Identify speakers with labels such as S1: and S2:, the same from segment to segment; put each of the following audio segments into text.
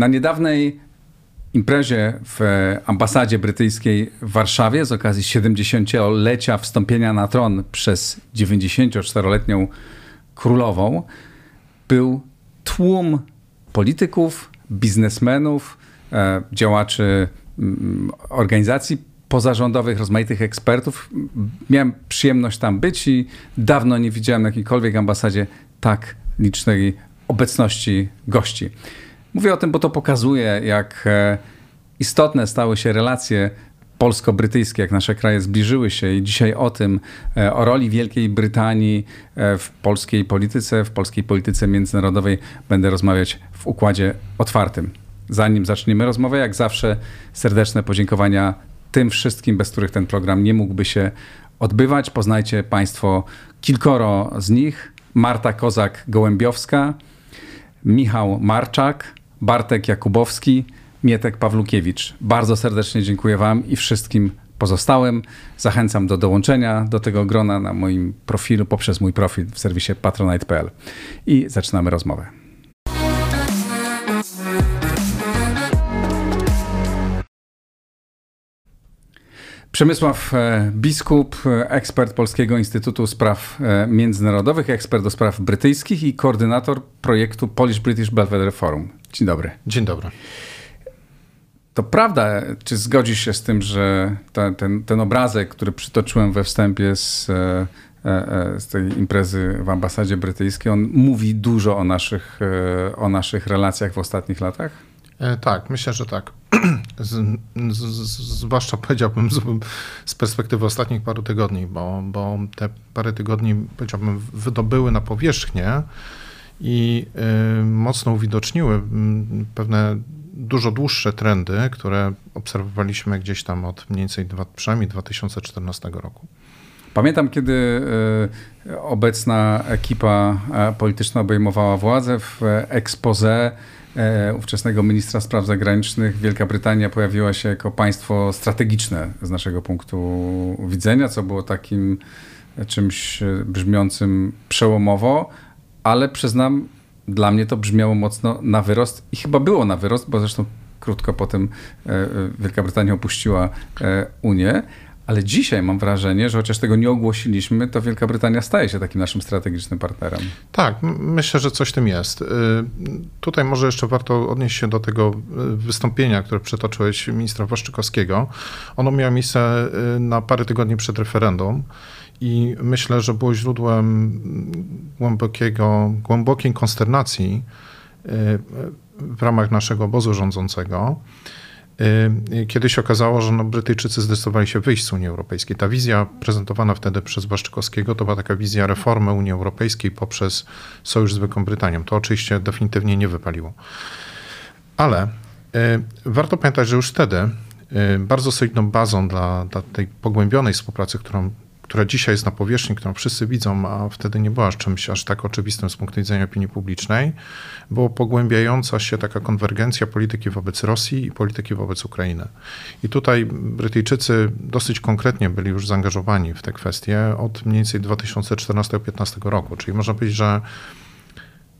S1: Na niedawnej imprezie w ambasadzie brytyjskiej w Warszawie z okazji 70-lecia wstąpienia na tron przez 94-letnią królową był tłum polityków, biznesmenów, e, działaczy mm, organizacji pozarządowych, rozmaitych ekspertów. Miałem przyjemność tam być i dawno nie widziałem na jakiejkolwiek ambasadzie tak licznej obecności gości. Mówię o tym, bo to pokazuje, jak e, istotne stały się relacje polsko-brytyjskie, jak nasze kraje zbliżyły się i dzisiaj o tym, e, o roli Wielkiej Brytanii e, w polskiej polityce, w polskiej polityce międzynarodowej będę rozmawiać w układzie otwartym. Zanim zaczniemy rozmowę, jak zawsze serdeczne podziękowania tym wszystkim, bez których ten program nie mógłby się odbywać. Poznajcie Państwo kilkoro z nich. Marta Kozak-Gołębiowska, Michał Marczak, Bartek Jakubowski, Mietek Pawlukiewicz. Bardzo serdecznie dziękuję Wam i wszystkim pozostałym. Zachęcam do dołączenia do tego grona na moim profilu, poprzez mój profil w serwisie patronite.pl. I zaczynamy rozmowę. Przemysław e, Biskup, e, ekspert Polskiego Instytutu Spraw e, Międzynarodowych, ekspert do spraw brytyjskich i koordynator projektu Polish British Belvedere Forum. Dzień dobry.
S2: Dzień dobry.
S1: To prawda, czy zgodzisz się z tym, że ta, ten, ten obrazek, który przytoczyłem we wstępie z, z tej imprezy w ambasadzie brytyjskiej, on mówi dużo o naszych, o naszych relacjach w ostatnich latach?
S2: Tak, myślę, że tak. z, z, zwłaszcza powiedziałbym z, z, perspektywy ostatnich paru tygodni, bo, bo te parę tygodni, powiedziałbym, wydobyły na powierzchnię i y, mocno uwidoczniły pewne dużo dłuższe trendy, które obserwowaliśmy gdzieś tam od mniej więcej dwa, przynajmniej 2014 roku.
S1: Pamiętam, kiedy y, obecna ekipa e, polityczna obejmowała władzę w expose E, ówczesnego ministra spraw zagranicznych Wielka Brytania pojawiła się jako państwo strategiczne z naszego punktu widzenia, co było takim czymś brzmiącym przełomowo, ale przyznam, dla mnie to brzmiało mocno na wyrost i chyba było na wyrost, bo zresztą krótko potem e, Wielka Brytania opuściła e, Unię. Ale dzisiaj mam wrażenie, że chociaż tego nie ogłosiliśmy, to Wielka Brytania staje się takim naszym strategicznym partnerem.
S2: Tak, myślę, że coś tym jest. Tutaj może jeszcze warto odnieść się do tego wystąpienia, które przytoczyłeś ministra Waszczykowskiego. Ono miało miejsce na parę tygodni przed referendum i myślę, że było źródłem głębokiego, głębokiej konsternacji w ramach naszego obozu rządzącego. Y, kiedy się okazało, że no Brytyjczycy zdecydowali się wyjść z Unii Europejskiej. Ta wizja prezentowana wtedy przez Błaszczykowskiego to była taka wizja reformy Unii Europejskiej poprzez sojusz z Wielką Brytanią. To oczywiście definitywnie nie wypaliło. Ale y, warto pamiętać, że już wtedy bardzo solidną bazą dla, dla tej pogłębionej współpracy, którą która dzisiaj jest na powierzchni, którą wszyscy widzą, a wtedy nie była czymś aż tak oczywistym z punktu widzenia opinii publicznej, było pogłębiająca się taka konwergencja polityki wobec Rosji i polityki wobec Ukrainy. I tutaj Brytyjczycy dosyć konkretnie byli już zaangażowani w te kwestie od mniej więcej 2014-2015 roku, czyli można powiedzieć, że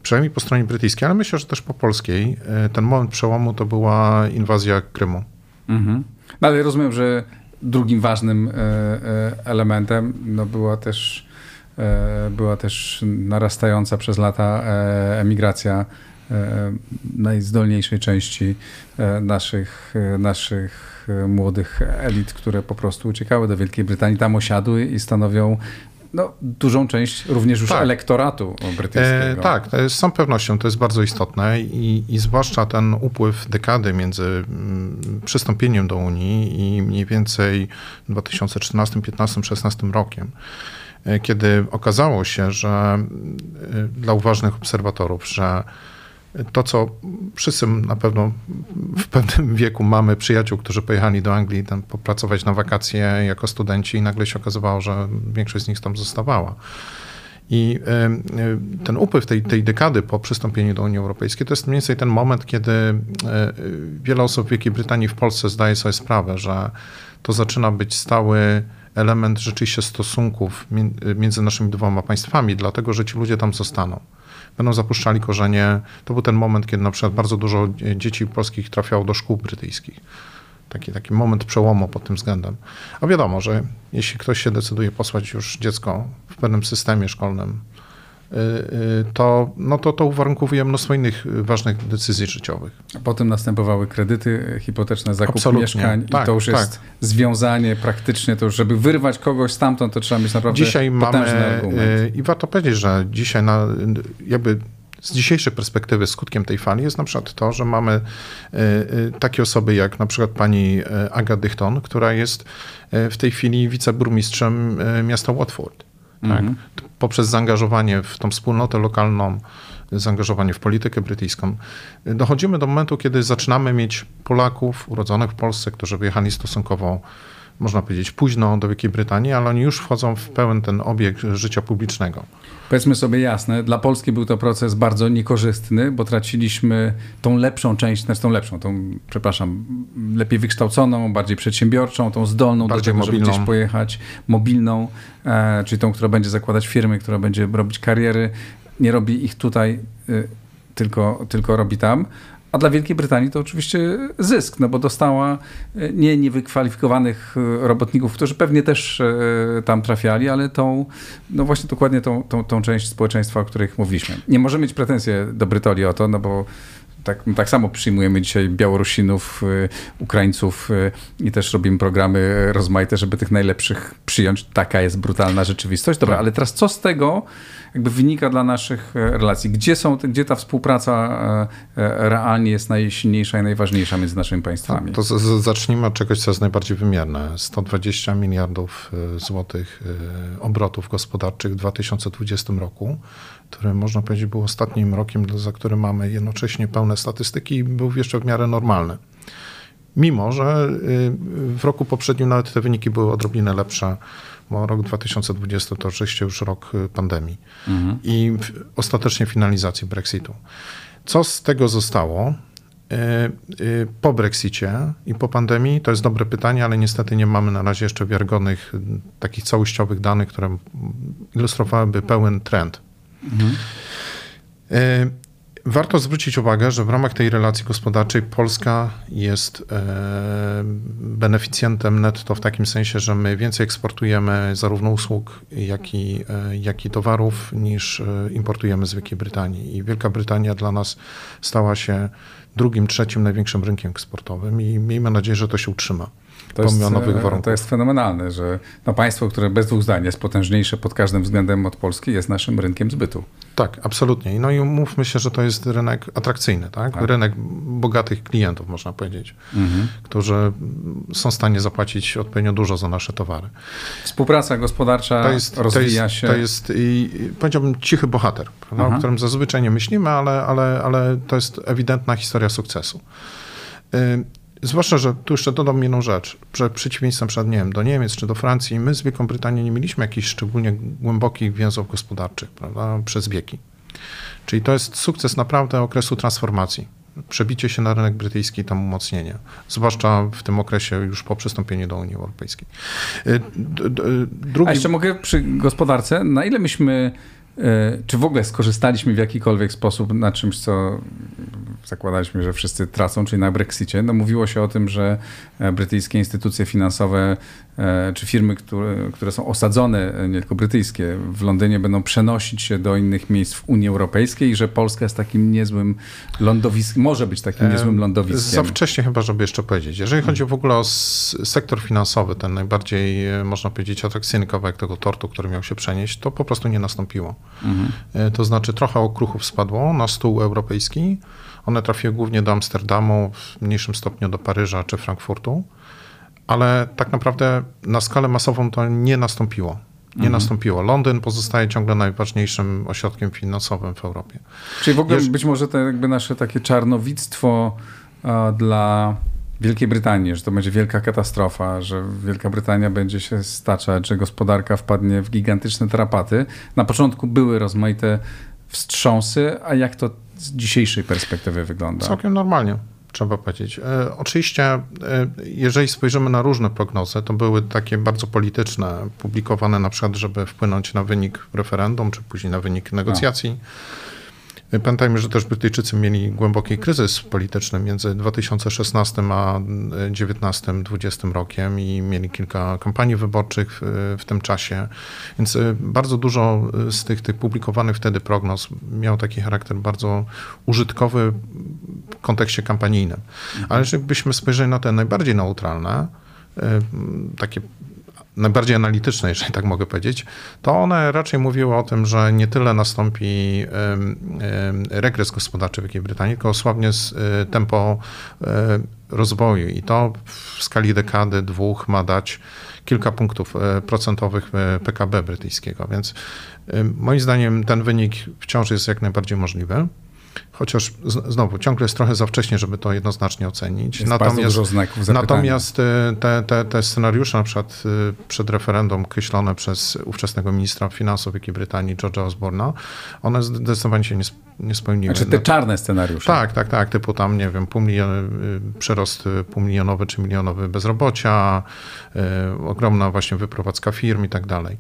S2: przynajmniej po stronie brytyjskiej, ale myślę, że też po polskiej, e, ten moment przełomu to była inwazja Krymu.
S1: Mhm. No ale rozumiem, że drugim ważnym e, e, elementem no była też e, była też narastająca przez lata emigracja najzdolniejszej części naszych, naszych młodych elit, które po prostu uciekały do Wielkiej Brytanii, tam osiadły i stanowią no, dużą część również już tak. elektoratu brytyjskiego.
S2: E, tak, z całą pewnością to jest bardzo istotne i, i zwłaszcza ten upływ dekady między mm, przystąpieniem do Unii i mniej więcej 2014, 15, 16 rokiem e, kiedy okazało się, że e, dla uważnych obserwatorów, że to, co wszyscy na pewno w pewnym wieku mamy przyjaciół, którzy pojechali do Anglii tam popracować na wakacje jako studenci i nagle się okazywało, że większość z nich tam zostawała. I ten upływ tej, tej dekady po przystąpieniu do Unii Europejskiej to jest mniej więcej ten moment, kiedy e, wiele osób w Wielkiej Brytanii w Polsce zdaje sobie sprawę, że to zaczyna być stały element rzeczywiście stosunków między naszymi dwoma państwami, dlatego że ci ludzie tam zostaną będą zapuszczali korzenie. To był ten moment, kiedy na przykład bardzo dużo dzieci polskich trafiało do szkół brytyjskich. Taki, taki moment przełomu pod tym względem. A wiadomo, że jeśli ktoś się decyduje posłać już dziecko w pewnym systemie szkolnym, to, no to, to uwarunkowuje mnóstwo innych ważnych decyzji życiowych.
S1: A potem następowały kredyty hipoteczne, zakup Absolutnie. mieszkań tak, i to już tak. jest związanie praktycznie, to już żeby wyrwać kogoś stamtąd, to trzeba mieć naprawdę dzisiaj mamy, argument.
S2: Y, I warto powiedzieć, że dzisiaj na, jakby z dzisiejszej perspektywy skutkiem tej fali jest na przykład to, że mamy e, takie osoby jak na przykład pani Aga Dychton, która jest w tej chwili wiceburmistrzem miasta Watford. Tak? Mhm. Poprzez zaangażowanie w tą wspólnotę lokalną, zaangażowanie w politykę brytyjską, dochodzimy do momentu, kiedy zaczynamy mieć Polaków urodzonych w Polsce, którzy wyjechali stosunkowo można powiedzieć, późno do Wielkiej Brytanii, ale oni już wchodzą w pełen ten obieg życia publicznego.
S1: Powiedzmy sobie jasne, dla Polski był to proces bardzo niekorzystny, bo traciliśmy tą lepszą część, znaczy tą lepszą, tą, przepraszam, lepiej wykształconą, bardziej przedsiębiorczą, tą zdolną bardziej do tego, mobilną. żeby gdzieś pojechać, mobilną, e, czyli tą, która będzie zakładać firmy, która będzie robić kariery. Nie robi ich tutaj, y, tylko, tylko robi tam. A dla Wielkiej Brytanii to oczywiście zysk, no bo dostała e, nie niewykwalifikowanych e, robotników, którzy pewnie też e, tam trafiali, ale tą, no właśnie dokładnie tą, tą, tą część społeczeństwa, o których mówiliśmy. Nie możemy mieć pretensje do Brytolii o to, no bo tak, tak samo przyjmujemy dzisiaj Białorusinów, Ukraińców i też robimy programy rozmaite, żeby tych najlepszych przyjąć. Taka jest brutalna rzeczywistość. Dobra, tak. ale teraz co z tego, jakby wynika dla naszych relacji. Gdzie, są, gdzie ta współpraca realnie jest najsilniejsza i najważniejsza między naszymi państwami?
S2: To, to zacznijmy od czegoś, co jest najbardziej wymierne. 120 miliardów złotych obrotów gospodarczych w 2020 roku, który można powiedzieć był ostatnim rokiem, za który mamy jednocześnie pełne statystyki i był jeszcze w miarę normalny. Mimo, że w roku poprzednim nawet te wyniki były odrobinę lepsze bo rok 2020 to oczywiście już rok y, pandemii mhm. i ostatecznie finalizacji Brexitu. Co z tego zostało? Y, y, po Brexicie i po pandemii to jest dobre pytanie, ale niestety nie mamy na razie jeszcze wiarygodnych, takich całościowych danych, które ilustrowałyby pełen trend. Mhm. Warto zwrócić uwagę, że w ramach tej relacji gospodarczej Polska jest e, beneficjentem netto w takim sensie, że my więcej eksportujemy zarówno usług, jak i, e, jak i towarów niż importujemy z Wielkiej Brytanii. I Wielka Brytania dla nas stała się drugim, trzecim największym rynkiem eksportowym i miejmy nadzieję, że to się utrzyma.
S1: To jest, e, warunków. to jest fenomenalne, że no państwo, które bez dwóch zdań jest potężniejsze pod każdym względem od Polski, jest naszym rynkiem zbytu.
S2: Tak, absolutnie. No i umówmy się, że to jest rynek atrakcyjny, tak? tak. Rynek bogatych klientów, można powiedzieć, mhm. którzy są w stanie zapłacić odpowiednio dużo za nasze towary.
S1: Współpraca gospodarcza to jest, rozwija
S2: to jest,
S1: się.
S2: To jest, i, powiedziałbym, cichy bohater, o którym zazwyczaj nie myślimy, ale, ale, ale to jest ewidentna historia sukcesu. Zwłaszcza, że tu jeszcze dodam jedną rzecz, że przeciwieństwem przed, nie wiem, do Niemiec czy do Francji, my z Wielką Brytanią nie mieliśmy jakichś szczególnie głębokich więzów gospodarczych prawda, przez wieki. Czyli to jest sukces naprawdę okresu transformacji. Przebicie się na rynek brytyjski, tam umocnienie. Zwłaszcza w tym okresie już po przystąpieniu do Unii Europejskiej. Y,
S1: drugi... A jeszcze mogę przy gospodarce, na ile myśmy czy w ogóle skorzystaliśmy w jakikolwiek sposób na czymś, co zakładaliśmy, że wszyscy tracą, czyli na Brexicie? No mówiło się o tym, że e, brytyjskie instytucje finansowe E, czy firmy, które, które są osadzone, e, nie tylko brytyjskie, w Londynie będą przenosić się do innych miejsc w Unii Europejskiej i że Polska jest takim niezłym lądowiskiem, może być takim e, niezłym lądowiskiem.
S2: Za wcześnie chyba, żeby jeszcze powiedzieć. Jeżeli chodzi w ogóle o sektor finansowy, ten najbardziej, można powiedzieć, atrakcyjny kawałek tego tortu, który miał się przenieść, to po prostu nie nastąpiło. Mhm. To znaczy trochę okruchów spadło na stół europejski. One trafiły głównie do Amsterdamu, w mniejszym stopniu do Paryża czy Frankfurtu ale tak naprawdę na skalę masową to nie nastąpiło. Nie mhm. nastąpiło. Londyn pozostaje ciągle najważniejszym ośrodkiem finansowym w Europie.
S1: Czyli w ogóle Jeż... być może to jakby nasze takie czarnowictwo dla Wielkiej Brytanii, że to będzie wielka katastrofa, że Wielka Brytania będzie się staczać, że gospodarka wpadnie w gigantyczne tarapaty. Na początku były rozmaite wstrząsy, a jak to z dzisiejszej perspektywy wygląda?
S2: Całkiem normalnie trzeba powiedzieć. E, oczywiście, e, jeżeli spojrzymy na różne prognozy, to były takie bardzo polityczne, publikowane na przykład, żeby wpłynąć na wynik referendum, czy później na wynik negocjacji. Pamiętajmy, że też Brytyjczycy mieli głęboki kryzys polityczny między 2016 a 2019-2020 rokiem i mieli kilka kampanii wyborczych w, w tym czasie. Więc bardzo dużo z tych, tych publikowanych wtedy prognoz miał taki charakter bardzo użytkowy w kontekście kampanijnym. Ale jeżeli byśmy spojrzeli na te najbardziej neutralne, takie najbardziej analityczne, jeżeli tak mogę powiedzieć, to one raczej mówiły o tym, że nie tyle nastąpi regres gospodarczy w Wielkiej Brytanii, tylko osłabnie e, tempo e, rozwoju i to w skali dekady, dwóch ma dać kilka punktów e, procentowych PKB brytyjskiego, więc moim zdaniem ten wynik wciąż jest jak najbardziej możliwy. Chociaż znowu, ciągle jest trochę za wcześnie, żeby to jednoznacznie ocenić.
S1: Jest natomiast
S2: natomiast y, te, te, te scenariusze, na przykład y, przed referendum kreślone przez ówczesnego ministra finansów Wielkiej Brytanii, George'a Osborna, one zdecydowanie się nie, nie spełniły.
S1: Znaczy te czarne scenariusze.
S2: Tak, tak, tak. Typu tam, nie wiem, pół milion, y, przerost półmilionowy czy milionowy bezrobocia, ogromna właśnie wyprowadzka firm i tak dalej.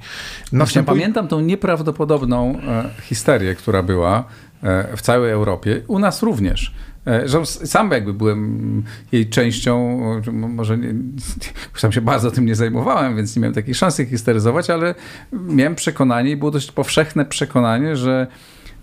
S1: Właśnie pamiętam tą nieprawdopodobną e, histerię, która była E, w całej Europie, u nas również. E, że sam jakby byłem jej częścią, może nie, sam się bardzo tym nie zajmowałem, więc nie miałem takiej szansy histeryzować, ale miałem przekonanie i było dość powszechne przekonanie, że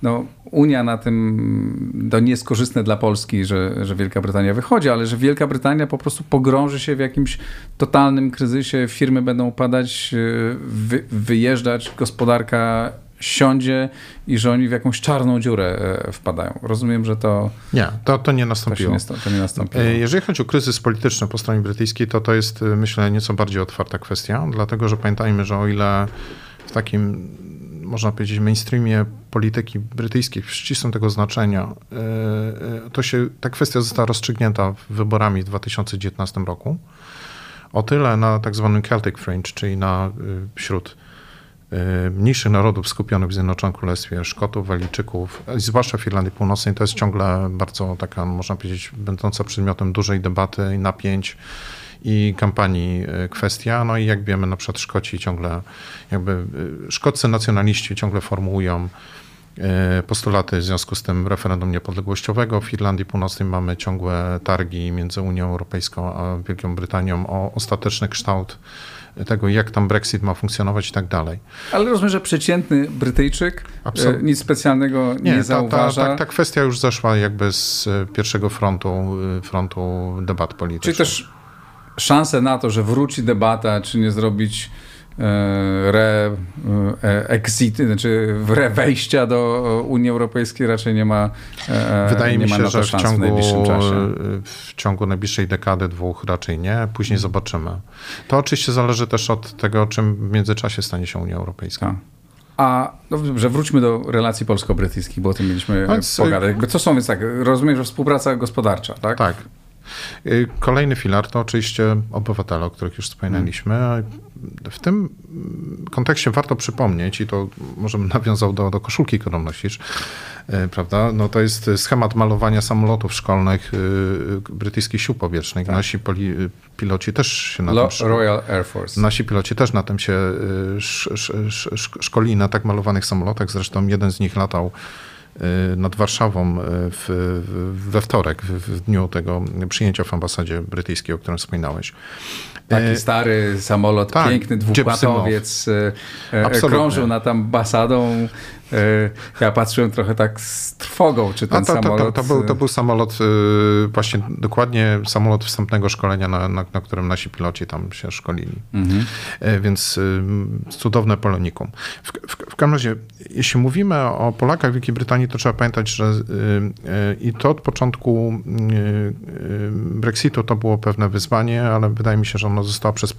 S1: no, Unia na tym to nie jest korzystne dla Polski, że, że Wielka Brytania wychodzi, ale że Wielka Brytania po prostu pogrąży się w jakimś totalnym kryzysie, firmy będą upadać, wy, wyjeżdżać, gospodarka siądzie i że oni w jakąś czarną dziurę e, wpadają. Rozumiem, że to...
S2: Nie, to, to nie nastąpiło.
S1: To, to nie nastąpiło.
S2: E, jeżeli chodzi o kryzys polityczny po stronie brytyjskiej, to to jest, e, myślę, nieco bardziej otwarta kwestia, dlatego że pamiętajmy, że o ile w takim, można powiedzieć, mainstreamie polityki brytyjskiej, w ścisłym tego znaczenia, to się, ta kwestia została rozstrzygnięta wyborami w 2019 roku, o tyle na tak zwanym Celtic Fringe, czyli na wśród mniejszych narodów skupionych w Zjednoczonym Królestwie, Szkotów, Walijczyków, zwłaszcza Irlandii Północnej, to jest ciągle bardzo taka, można powiedzieć, będąca przedmiotem dużej debaty i napięć i kampanii y, kwestia. No i jak wiemy, na przykład Szkoci ciągle, jakby y, szkoccy nacjonaliści ciągle formułują postulaty w związku z tym referendum niepodległościowego. W Irlandii Północnej mamy ciągłe targi między Unią Europejską a Wielką Brytanią o ostateczny kształt tego, jak tam Brexit ma funkcjonować i tak dalej.
S1: Ale rozumiem, że przeciętny Brytyjczyk Absolut... nic specjalnego nie, nie zauważa.
S2: Ta, ta, ta, ta kwestia już zeszła jakby z e, pierwszego frontu, e, frontu debat politycznych.
S1: Czyli też szanse na to, że wróci debata, czy nie zrobić E, re e, exit, znaczy re wejścia do Unii Europejskiej raczej nie ma
S2: e, Wydaje nie mi się, że w ciągu, w, w ciągu najbliższej dekady, dwóch raczej nie. Później zobaczymy. To oczywiście zależy też od tego, czym w międzyczasie stanie się Unia Europejska.
S1: A. A no dobrze, wróćmy do relacji polsko-brytyjskich, bo o tym mieliśmy więc, pogadać. Co są więc tak? Rozumiem, że współpraca gospodarcza, tak?
S2: Tak. Y, kolejny filar to oczywiście obywatele, o których już wspominaliśmy. W tym kontekście warto przypomnieć, i to może bym nawiązał do, do koszulki, którą nosisz, y, prawda? No to jest schemat malowania samolotów szkolnych y, brytyjskich sił powietrznych. Tak. Nasi poli, piloci też się na
S1: Lo, tym... Royal Air Force.
S2: Nasi piloci też na tym się sz, sz, sz, szkolili, na tak malowanych samolotach. Zresztą jeden z nich latał nad Warszawą y, w, we wtorek, w dniu tego przyjęcia w ambasadzie brytyjskiej, o którym wspominałeś.
S1: Taki e, stary samolot, tak, piękny dwupłatowiec, e, krążył nad ambasadą ja patrzyłem trochę tak z trwogą, czy ten to, samolot...
S2: To, to, był, to był samolot, y, właśnie dokładnie samolot wstępnego szkolenia, na, na, na którym nasi piloci tam się szkolili. Mhm. E, więc y, cudowne polonikum. W, w, w każdym razie, jeśli mówimy o Polakach w Wielkiej Brytanii, to trzeba pamiętać, że y, i to od początku Brexitu to było pewne wyzwanie, ale wydaje mi się, że ono zostało przez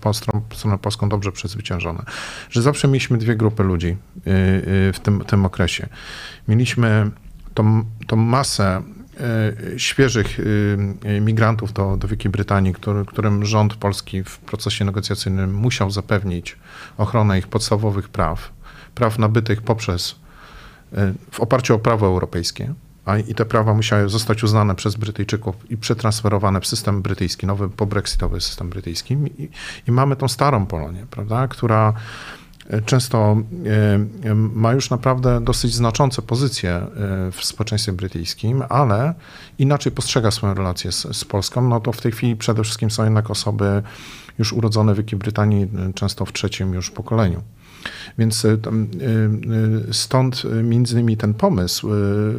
S2: stronę polską dobrze przezwyciężone. Że zawsze mieliśmy dwie grupy ludzi w tym, tym okresie. Mieliśmy tą, tą masę e, świeżych e, migrantów do, do Wielkiej Brytanii, który, którym rząd polski w procesie negocjacyjnym musiał zapewnić ochronę ich podstawowych praw, praw nabytych poprzez, e, w oparciu o prawo europejskie. A i te prawa musiały zostać uznane przez Brytyjczyków i przetransferowane w system brytyjski, nowy pobrexitowy system brytyjski. I, I mamy tą starą Polonię, prawda, która często ma już naprawdę dosyć znaczące pozycje w społeczeństwie brytyjskim, ale inaczej postrzega swoją relację z, z Polską, no to w tej chwili przede wszystkim są jednak osoby już urodzone w Wielkiej Brytanii, często w trzecim już pokoleniu. Więc y, stąd między innymi ten pomysł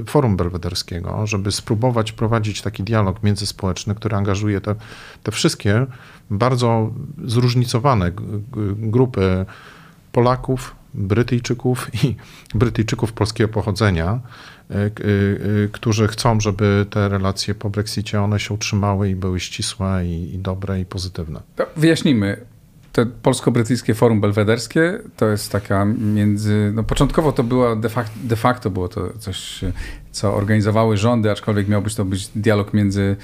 S2: Forum Belwederskiego, żeby spróbować prowadzić taki dialog międzyspołeczny, który angażuje te, te wszystkie bardzo zróżnicowane grupy Polaków, Brytyjczyków i Brytyjczyków polskiego pochodzenia, którzy chcą, żeby te relacje po Brexicie one się utrzymały i były ścisłe i, i dobre i pozytywne.
S1: To wyjaśnijmy to polsko-brytyjskie forum belwederskie to jest taka między. No początkowo to było de facto, de facto było to coś, co organizowały rządy, aczkolwiek miał być to być dialog między,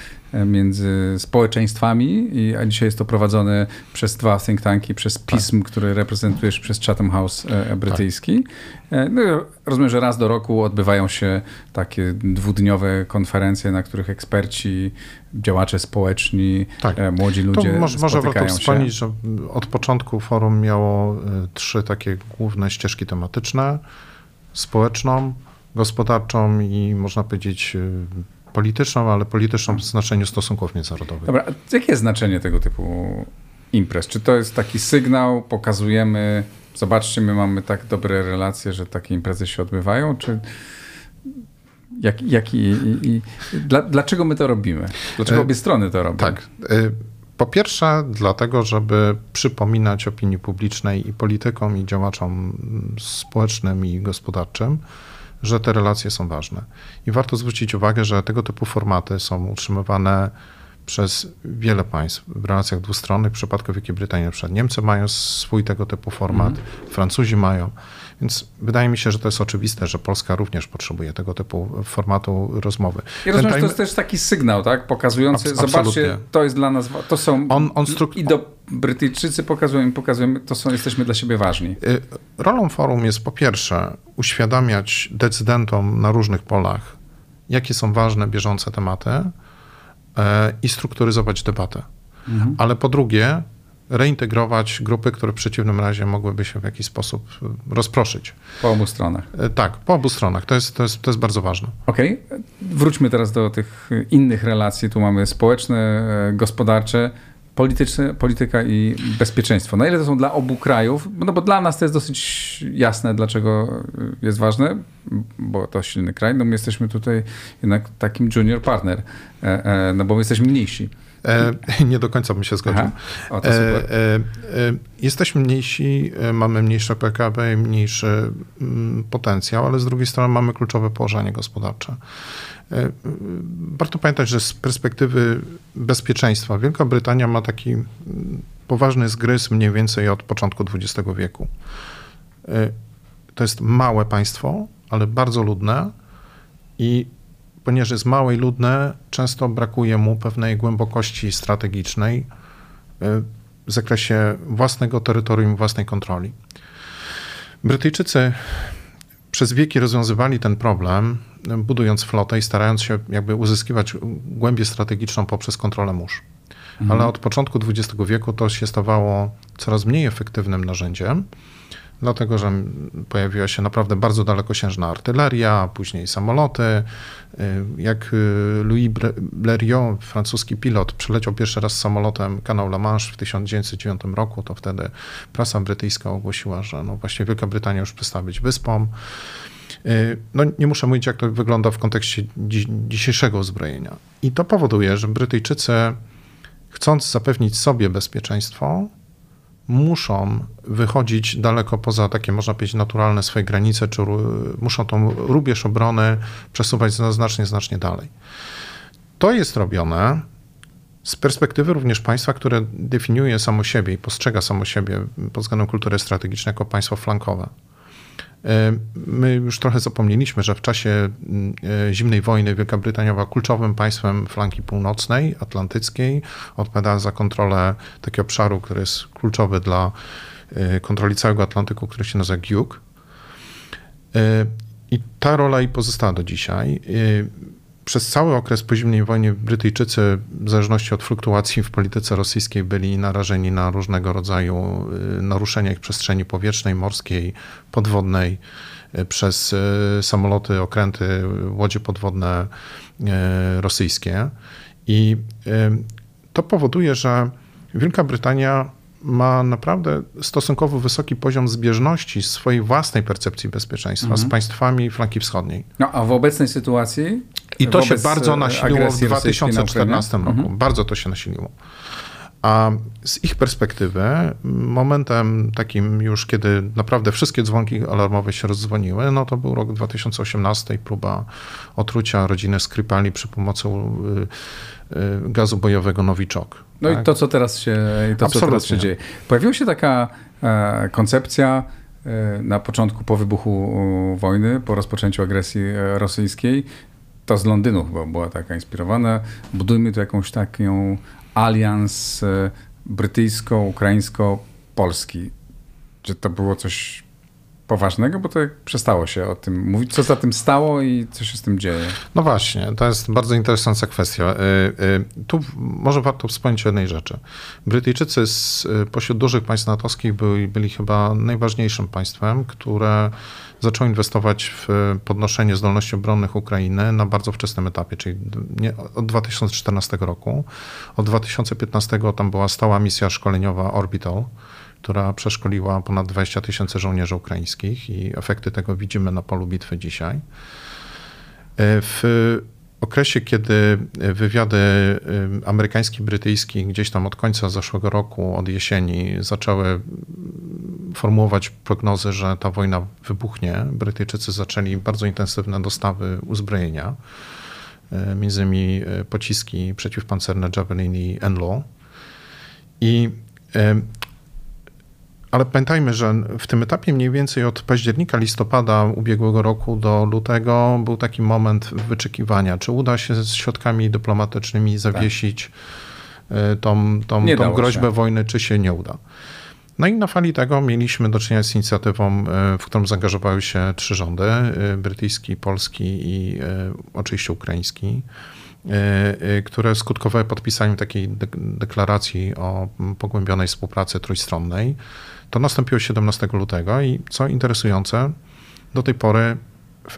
S1: między społeczeństwami, i, a dzisiaj jest to prowadzone przez dwa think tanki, przez PISM, tak. który reprezentujesz, przez Chatham House e, e, brytyjski. Tak. No, rozumiem, że raz do roku odbywają się takie dwudniowe konferencje, na których eksperci, działacze społeczni, tak. młodzi ludzie to może, może warto
S2: wspomnieć, że od początku forum miało trzy takie główne ścieżki tematyczne. Społeczną, gospodarczą i można powiedzieć y, polityczną, ale polityczną w znaczeniu stosunków międzynarodowych.
S1: Dobra, jakie jest znaczenie tego typu imprez? Czy to jest taki sygnał, pokazujemy, zobaczcie, my mamy tak dobre relacje, że takie imprezy się odbywają, czy jak, jak i, i, i dla, dlaczego my to robimy? Dlaczego e, obie strony to robią?
S2: Tak. E, po pierwsze, dlatego, żeby przypominać opinii publicznej i politykom, i działaczom społecznym i gospodarczym, że te relacje są ważne. I warto zwrócić uwagę, że tego typu formaty są utrzymywane przez wiele państw w relacjach dwustronnych. W przypadku Wielkiej Brytanii na przykład Niemcy mają swój tego typu format, mm. Francuzi mają. Więc wydaje mi się, że to jest oczywiste, że Polska również potrzebuje tego typu formatu rozmowy.
S1: I rozumiem, że to jest też taki sygnał, tak? Pokazujący, Abs zobaczcie, to jest dla nas, to są on, on i do Brytyjczycy pokazują, pokazujemy, to są, jesteśmy dla siebie ważni. Y,
S2: rolą forum jest po pierwsze uświadamiać decydentom na różnych polach, jakie są ważne, bieżące tematy e, i strukturyzować debatę. Mhm. Ale po drugie, reintegrować grupy, które w przeciwnym razie mogłyby się w jakiś sposób rozproszyć.
S1: Po obu stronach.
S2: E, tak, po obu stronach. To jest, to jest, to jest bardzo ważne.
S1: Okej. Okay. Wróćmy teraz do tych innych relacji. Tu mamy społeczne, e, gospodarcze, polityczne, polityka i bezpieczeństwo. Na ile to są dla obu krajów? No bo dla nas to jest dosyć jasne, dlaczego jest ważne, bo to silny kraj. No my jesteśmy tutaj jednak takim junior partner, e, no bo my jesteśmy mniejsi.
S2: E, nie do końca bym się zgodził. O, to super. E, e, jesteśmy mniejsi, mamy mniejsze PKB i mniejszy mm, potencjał, ale z drugiej strony mamy kluczowe położenie gospodarcze. Warto pamiętać, że z perspektywy bezpieczeństwa Wielka Brytania ma taki poważny zgryz mniej więcej od początku XX wieku. To jest małe państwo, ale bardzo ludne i ponieważ jest małe i ludne, często brakuje mu pewnej głębokości strategicznej y, w zakresie własnego terytorium, własnej kontroli. Brytyjczycy przez wieki rozwiązywali ten problem, budując flotę i starając się jakby uzyskiwać głębię strategiczną poprzez kontrolę mórz. Mhm. Ale od początku XX wieku to się stawało coraz mniej efektywnym narzędziem dlatego że pojawiła się naprawdę bardzo dalekosiężna artyleria, później samoloty. Y, jak y, Louis Blériot, francuski pilot, przyleciał pierwszy raz samolotem kanał La Manche w 1909 roku, to wtedy prasa brytyjska ogłosiła, że no właśnie Wielka Brytania już przestała być wyspą. Y, no, nie muszę mówić, jak to wygląda w kontekście dzisiejszego uzbrojenia. I to powoduje, że Brytyjczycy, chcąc zapewnić sobie bezpieczeństwo, muszą wychodzić daleko poza takie, można powiedzieć, naturalne swoje granice, czy muszą tą rubież obrony przesuwać znacznie, znacznie dalej. To jest robione z perspektywy również państwa, które definiuje samo siebie i postrzega samo siebie pod względem kultury strategicznej jako państwo flankowe. E, my już trochę zapomnieliśmy, że w czasie mm, e, zimnej wojny Wielka Brytania była kluczowym państwem flanki północnej, atlantyckiej. Odpowiadała za kontrolę takiego obszaru, który jest kluczowy dla e, kontroli całego Atlantyku, który się nazywa GIUK. I ta rola i pozostała do dzisiaj. Przez cały okres po zimnej wojnie Brytyjczycy, w zależności od fluktuacji w polityce rosyjskiej, byli narażeni na różnego rodzaju y, naruszenia ich przestrzeni powietrznej, morskiej, podwodnej y, przez y, samoloty, okręty, łodzie podwodne rosyjskie. I to powoduje, że Wielka Brytania ma naprawdę stosunkowo wysoki poziom zbieżności swojej własnej percepcji bezpieczeństwa mhm. z państwami flanki wschodniej.
S1: No a w obecnej sytuacji?
S2: I to się bardzo e, nasiliło w 2014 roku. Mhm. Bardzo to się nasiliło. A z ich perspektywy, momentem takim już, kiedy naprawdę wszystkie dzwonki alarmowe się rozdzwoniły, no to był rok 2018 i próba otrucia rodziny Skrypali przy pomocy y, y, gazu bojowego Nowiczok.
S1: No tak? i to, co teraz się, to, co teraz się dzieje. Pojawiła się taka e, koncepcja e, na początku, po wybuchu wojny, po rozpoczęciu agresji e, rosyjskiej, to z Londynu chyba była taka inspirowana. Budujmy tu jakąś taką alians e, brytyjsko-ukraińsko-polski. Czy to było coś poważnego, bo to przestało się o tym mówić. Co za tym stało i co się z tym dzieje?
S2: No właśnie, to jest bardzo interesująca kwestia. E, e, tu może warto wspomnieć o jednej rzeczy. Brytyjczycy z, pośród dużych państw natowskich byli, byli chyba najważniejszym państwem, które zaczął inwestować w podnoszenie zdolności obronnych Ukrainy na bardzo wczesnym etapie, czyli nie, od 2014 roku. Od 2015 tam była stała misja szkoleniowa Orbital, która przeszkoliła ponad 20 tysięcy żołnierzy ukraińskich i efekty tego widzimy na polu bitwy dzisiaj. W okresie, kiedy wywiady amerykański, brytyjski gdzieś tam od końca zeszłego roku, od jesieni zaczęły formułować prognozy, że ta wojna wybuchnie, Brytyjczycy zaczęli bardzo intensywne dostawy uzbrojenia, między innymi e, pociski przeciwpancerne Javelin i Enlo. I ale pamiętajmy, że w tym etapie mniej więcej od października, listopada ubiegłego roku do lutego był taki moment wyczekiwania, czy uda się z środkami dyplomatycznymi zawiesić tak. tą, tą, tą groźbę się. wojny, czy się nie uda. No i na fali tego mieliśmy do czynienia z inicjatywą, w którą zaangażowały się trzy rządy, brytyjski, polski i oczywiście ukraiński które skutkowały podpisaniem takiej deklaracji o pogłębionej współpracy trójstronnej. To nastąpiło 17 lutego i co interesujące, do tej pory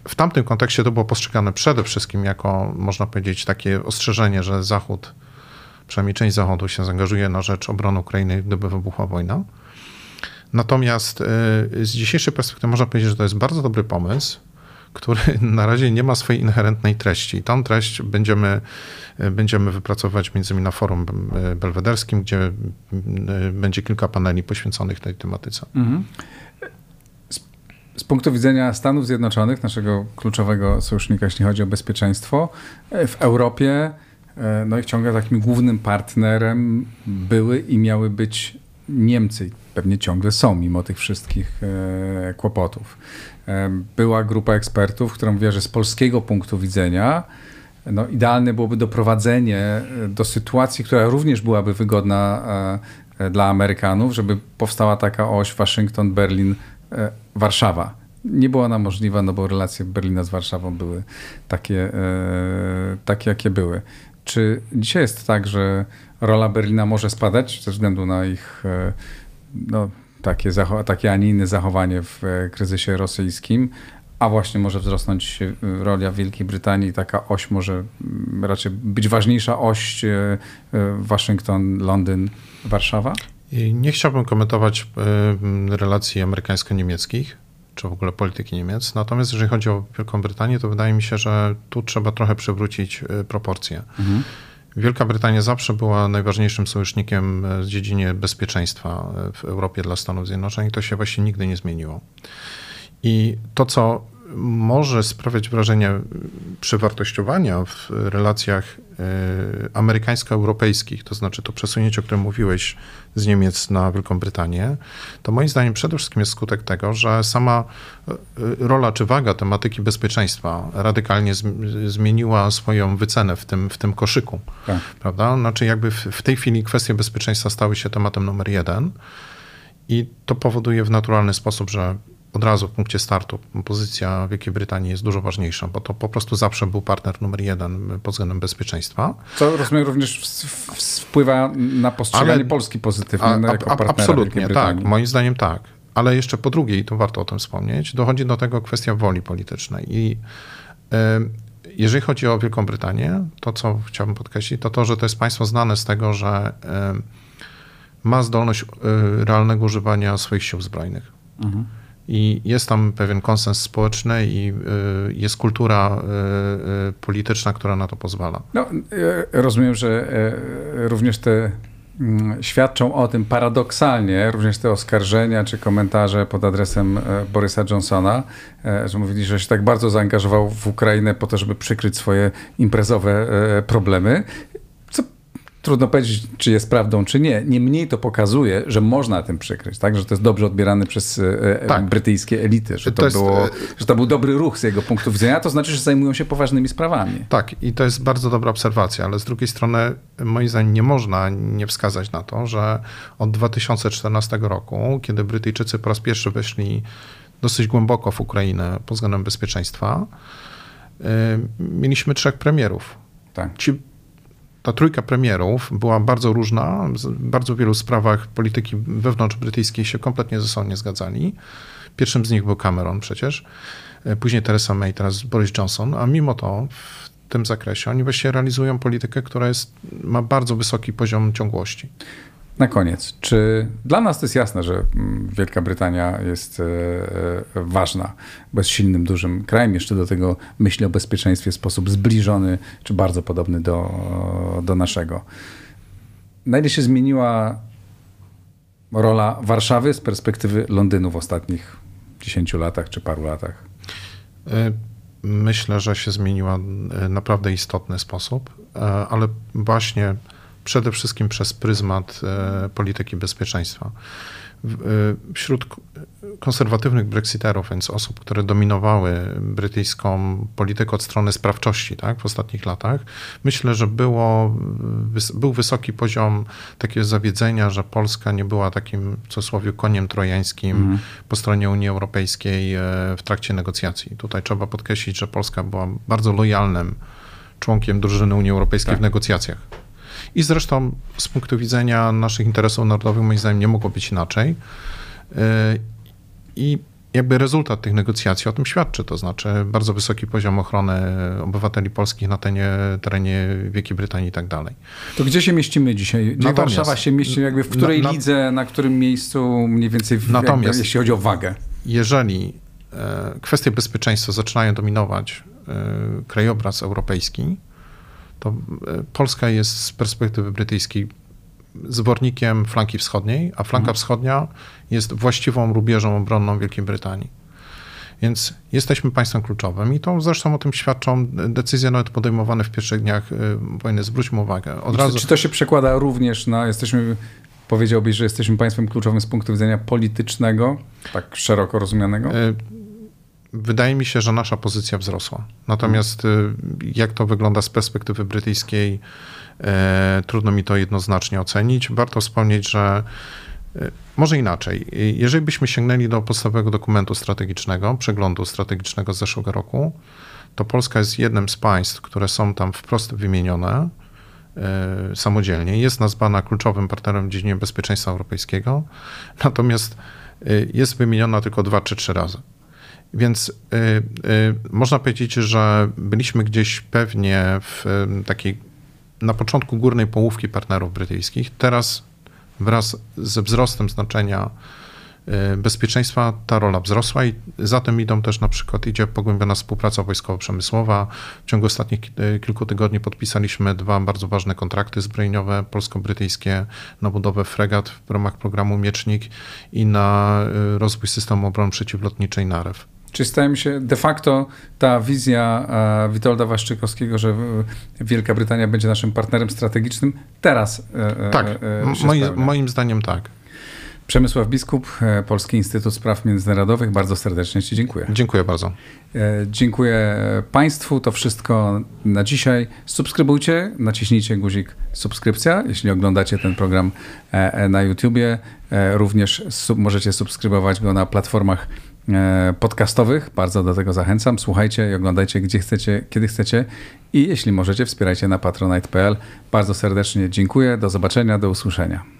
S2: w tamtym kontekście to było postrzegane przede wszystkim jako, można powiedzieć, takie ostrzeżenie, że Zachód, przynajmniej część Zachodu się zaangażuje na rzecz obrony Ukrainy, gdyby wybuchła wojna. Natomiast y, z dzisiejszej perspektywy można powiedzieć, że to jest bardzo dobry pomysł, który na razie nie ma swojej inherentnej treści. Tą treść będziemy, y, będziemy wypracować między innymi na forum y, belwederskim, gdzie będzie kilka paneli poświęconych tej tematyce. Mhm.
S1: Z, z, punktu widzenia Stanów Zjednoczonych, naszego kluczowego sojusznika, jeśli chodzi o bezpieczeństwo, w Europie no i ciągle takim głównym partnerem były i miały być Niemcy pewnie ciągle są, mimo tych wszystkich e, kłopotów. E, była grupa ekspertów, która mówiła, że z polskiego punktu widzenia no, idealne byłoby doprowadzenie e, do sytuacji, która również byłaby wygodna dla Amerykanów, żeby powstała taka oś Waszyngton, Berlin, Warszawa. Nie była ona możliwa, no bo relacje Berlina z Warszawą były takie, takie jakie były. Czy dzisiaj jest tak, że rola Berlina może spadać ze względu na ich no, takie, takie, a nie inne zachowanie w e, kryzysie rosyjskim, a właśnie może wzrosnąć e, rola Wielkiej Brytanii, taka oś może mm, raczej być ważniejsza oś e, Waszyngton, Londyn, Warszawa?
S2: Nie chciałbym komentować relacji amerykańsko-niemieckich, czy w ogóle polityki Niemiec. Natomiast jeżeli chodzi o Wielką Brytanię, to wydaje mi się, że tu trzeba trochę przywrócić proporcje. Mhm. Wielka Brytania zawsze była najważniejszym sojusznikiem w dziedzinie bezpieczeństwa w Europie dla Stanów Zjednoczonych. To się właśnie nigdy nie zmieniło. I to, co może sprawiać wrażenie przewartościowania w relacjach e, amerykańsko-europejskich, to znaczy to przesunięcie, o którym mówiłeś z Niemiec na Wielką Brytanię, to moim zdaniem przede wszystkim jest skutek tego, że sama e, rola czy waga tematyki bezpieczeństwa radykalnie zmieniła swoją wycenę w tym, w tym koszyku. Tak. Prawda? Znaczy jakby w, w tej chwili kwestie bezpieczeństwa stały się tematem numer jeden i to powoduje w naturalny sposób, że od razu w punkcie startu pozycja Wielkiej Brytanii jest dużo ważniejsza, bo to po prostu zawsze był partner numer jeden pod względem bezpieczeństwa.
S1: Co rozumiem również wpływa na postrzeganie Ale, Polski pozytywnie a, jako partnera
S2: Absolutnie, tak. Moim zdaniem tak. Ale jeszcze po drugie, i to warto o tym wspomnieć, dochodzi do tego kwestia woli politycznej. I y, jeżeli chodzi o Wielką Brytanię, to co chciałbym podkreślić, to to, że to jest państwo znane z tego, że y, ma zdolność y, realnego używania swoich sił zbrojnych. Mhm i jest tam pewien konsens społeczny i y, jest kultura y, y, polityczna, która na to pozwala.
S1: No, rozumiem, że również te mm, świadczą o tym paradoksalnie, również te oskarżenia czy komentarze pod adresem Borysa Johnsona, że mówili, że się tak bardzo zaangażował w Ukrainę po to, żeby przykryć swoje imprezowe problemy trudno powiedzieć, czy jest prawdą, czy nie. Niemniej to pokazuje, że można tym przykryć, tak? że to jest dobrze odbierane przez e, e, tak. brytyjskie elity, że to, to jest, było, e, że to był dobry ruch z jego punktu widzenia, to znaczy, że zajmują się poważnymi sprawami.
S2: Tak, i to jest bardzo dobra obserwacja, ale z drugiej strony, moim zdaniem, nie można nie wskazać na to, że od 2014 roku, kiedy Brytyjczycy po raz pierwszy weszli dosyć głęboko w Ukrainę pod względem bezpieczeństwa, mieliśmy trzech premierów. Tak. Ci ta trójka premierów była bardzo różna. W bardzo wielu sprawach polityki wewnątrz brytyjskiej się kompletnie ze sobą nie zgadzali. Pierwszym z nich był Cameron przecież, e, później Theresa May, teraz Boris Johnson, a mimo to w tym zakresie oni właściwie realizują politykę, która jest, ma bardzo wysoki poziom ciągłości.
S1: Na koniec, czy dla nas to jest jasne, że mm, Wielka Brytania jest e, e, ważna, bo jest silnym, dużym krajem, jeszcze do tego myśli o bezpieczeństwie w sposób zbliżony, czy bardzo podobny do, do naszego. Na ile się zmieniła rola Warszawy z perspektywy Londynu w ostatnich 10 latach czy paru latach?
S2: E, myślę, że się zmieniła w naprawdę istotny sposób, ale właśnie przede wszystkim przez pryzmat e, polityki bezpieczeństwa. E, wśród konserwatywnych brexiterów, więc osób, które dominowały brytyjską politykę od strony sprawczości tak, w ostatnich latach, myślę, że było, był wysoki poziom takiego zawiedzenia, że Polska nie była takim, w cudzysłowie, koniem trojańskim mm. po stronie Unii Europejskiej e, w trakcie negocjacji. Tutaj trzeba podkreślić, że Polska była bardzo lojalnym członkiem drużyny Unii Europejskiej tak. w negocjacjach. I zresztą z punktu widzenia naszych interesów narodowych, moim zdaniem, nie mogło być inaczej. Y, I jakby rezultat tych negocjacji o tym świadczy, to znaczy bardzo wysoki poziom ochrony obywateli polskich na terenie, terenie Wielkiej Brytanii i tak dalej.
S1: To gdzie się mieścimy dzisiaj? Gdzie natomiast, Warszawa się mieści, jakby w której na, lidze, na którym miejscu mniej więcej, w, natomiast, jakby, jeśli chodzi o wagę?
S2: Jeżeli e, kwestie bezpieczeństwa zaczynają dominować e, krajobraz europejski, to e, Polska jest z perspektywy brytyjskiej zwornikiem flanki wschodniej, a flanka mhm. wschodnia jest właściwą rubieżą obronną Wielkiej Brytanii. Więc jesteśmy państwem kluczowym i to zresztą o tym świadczą decyzje nawet podejmowane w pierwszych dniach e, wojny. Zwróćmy uwagę.
S1: Od razu... Czy to się przekłada również na, jesteśmy, powiedziałbyś, że jesteśmy państwem kluczowym z punktu widzenia politycznego, tak szeroko rozumianego? E,
S2: Wydaje mi się, że nasza pozycja wzrosła. Natomiast y, jak to wygląda z perspektywy brytyjskiej, e, trudno mi to jednoznacznie ocenić. Warto wspomnieć, że e, może inaczej. Jeżeli byśmy sięgnęli do podstawowego dokumentu strategicznego, przeglądu strategicznego z zeszłego roku, to Polska jest jednym z państw, które są tam wprost wymienione samodzielnie. Jest nazwana kluczowym partnerem w dziedzinie bezpieczeństwa europejskiego, natomiast jest wymieniona tylko dwa czy trzy razy. Więc y, y, można powiedzieć, że byliśmy gdzieś pewnie w y, takiej na początku górnej połówki partnerów brytyjskich. Teraz wraz ze wzrostem znaczenia y, bezpieczeństwa ta rola wzrosła i za tym idą też na przykład idzie pogłębiona współpraca wojskowo-przemysłowa. W ciągu ostatnich y, kilku tygodni podpisaliśmy dwa bardzo ważne kontrakty zbrojeniowe polsko-brytyjskie na budowę fregat w ramach programu Miecznik i na rozwój systemu obrony przeciwlotniczej NAREW.
S1: Czyli stajemy się de facto ta wizja e, Witolda Waszczykowskiego, że Wielka Brytania będzie naszym partnerem strategicznym, teraz.
S2: E, e, tak, moim, moim zdaniem tak.
S1: Przemysław Biskup, Polski Instytut Spraw Międzynarodowych. Bardzo serdecznie Ci dziękuję.
S2: Dziękuję bardzo.
S1: Dziękuję Państwu. To wszystko na dzisiaj. Subskrybujcie, naciśnijcie guzik subskrypcja, jeśli oglądacie ten program na YouTubie. Również możecie subskrybować go na platformach podcastowych. Bardzo do tego zachęcam. Słuchajcie i oglądajcie gdzie chcecie, kiedy chcecie i jeśli możecie, wspierajcie na patronite.pl. Bardzo serdecznie dziękuję. Do zobaczenia, do usłyszenia.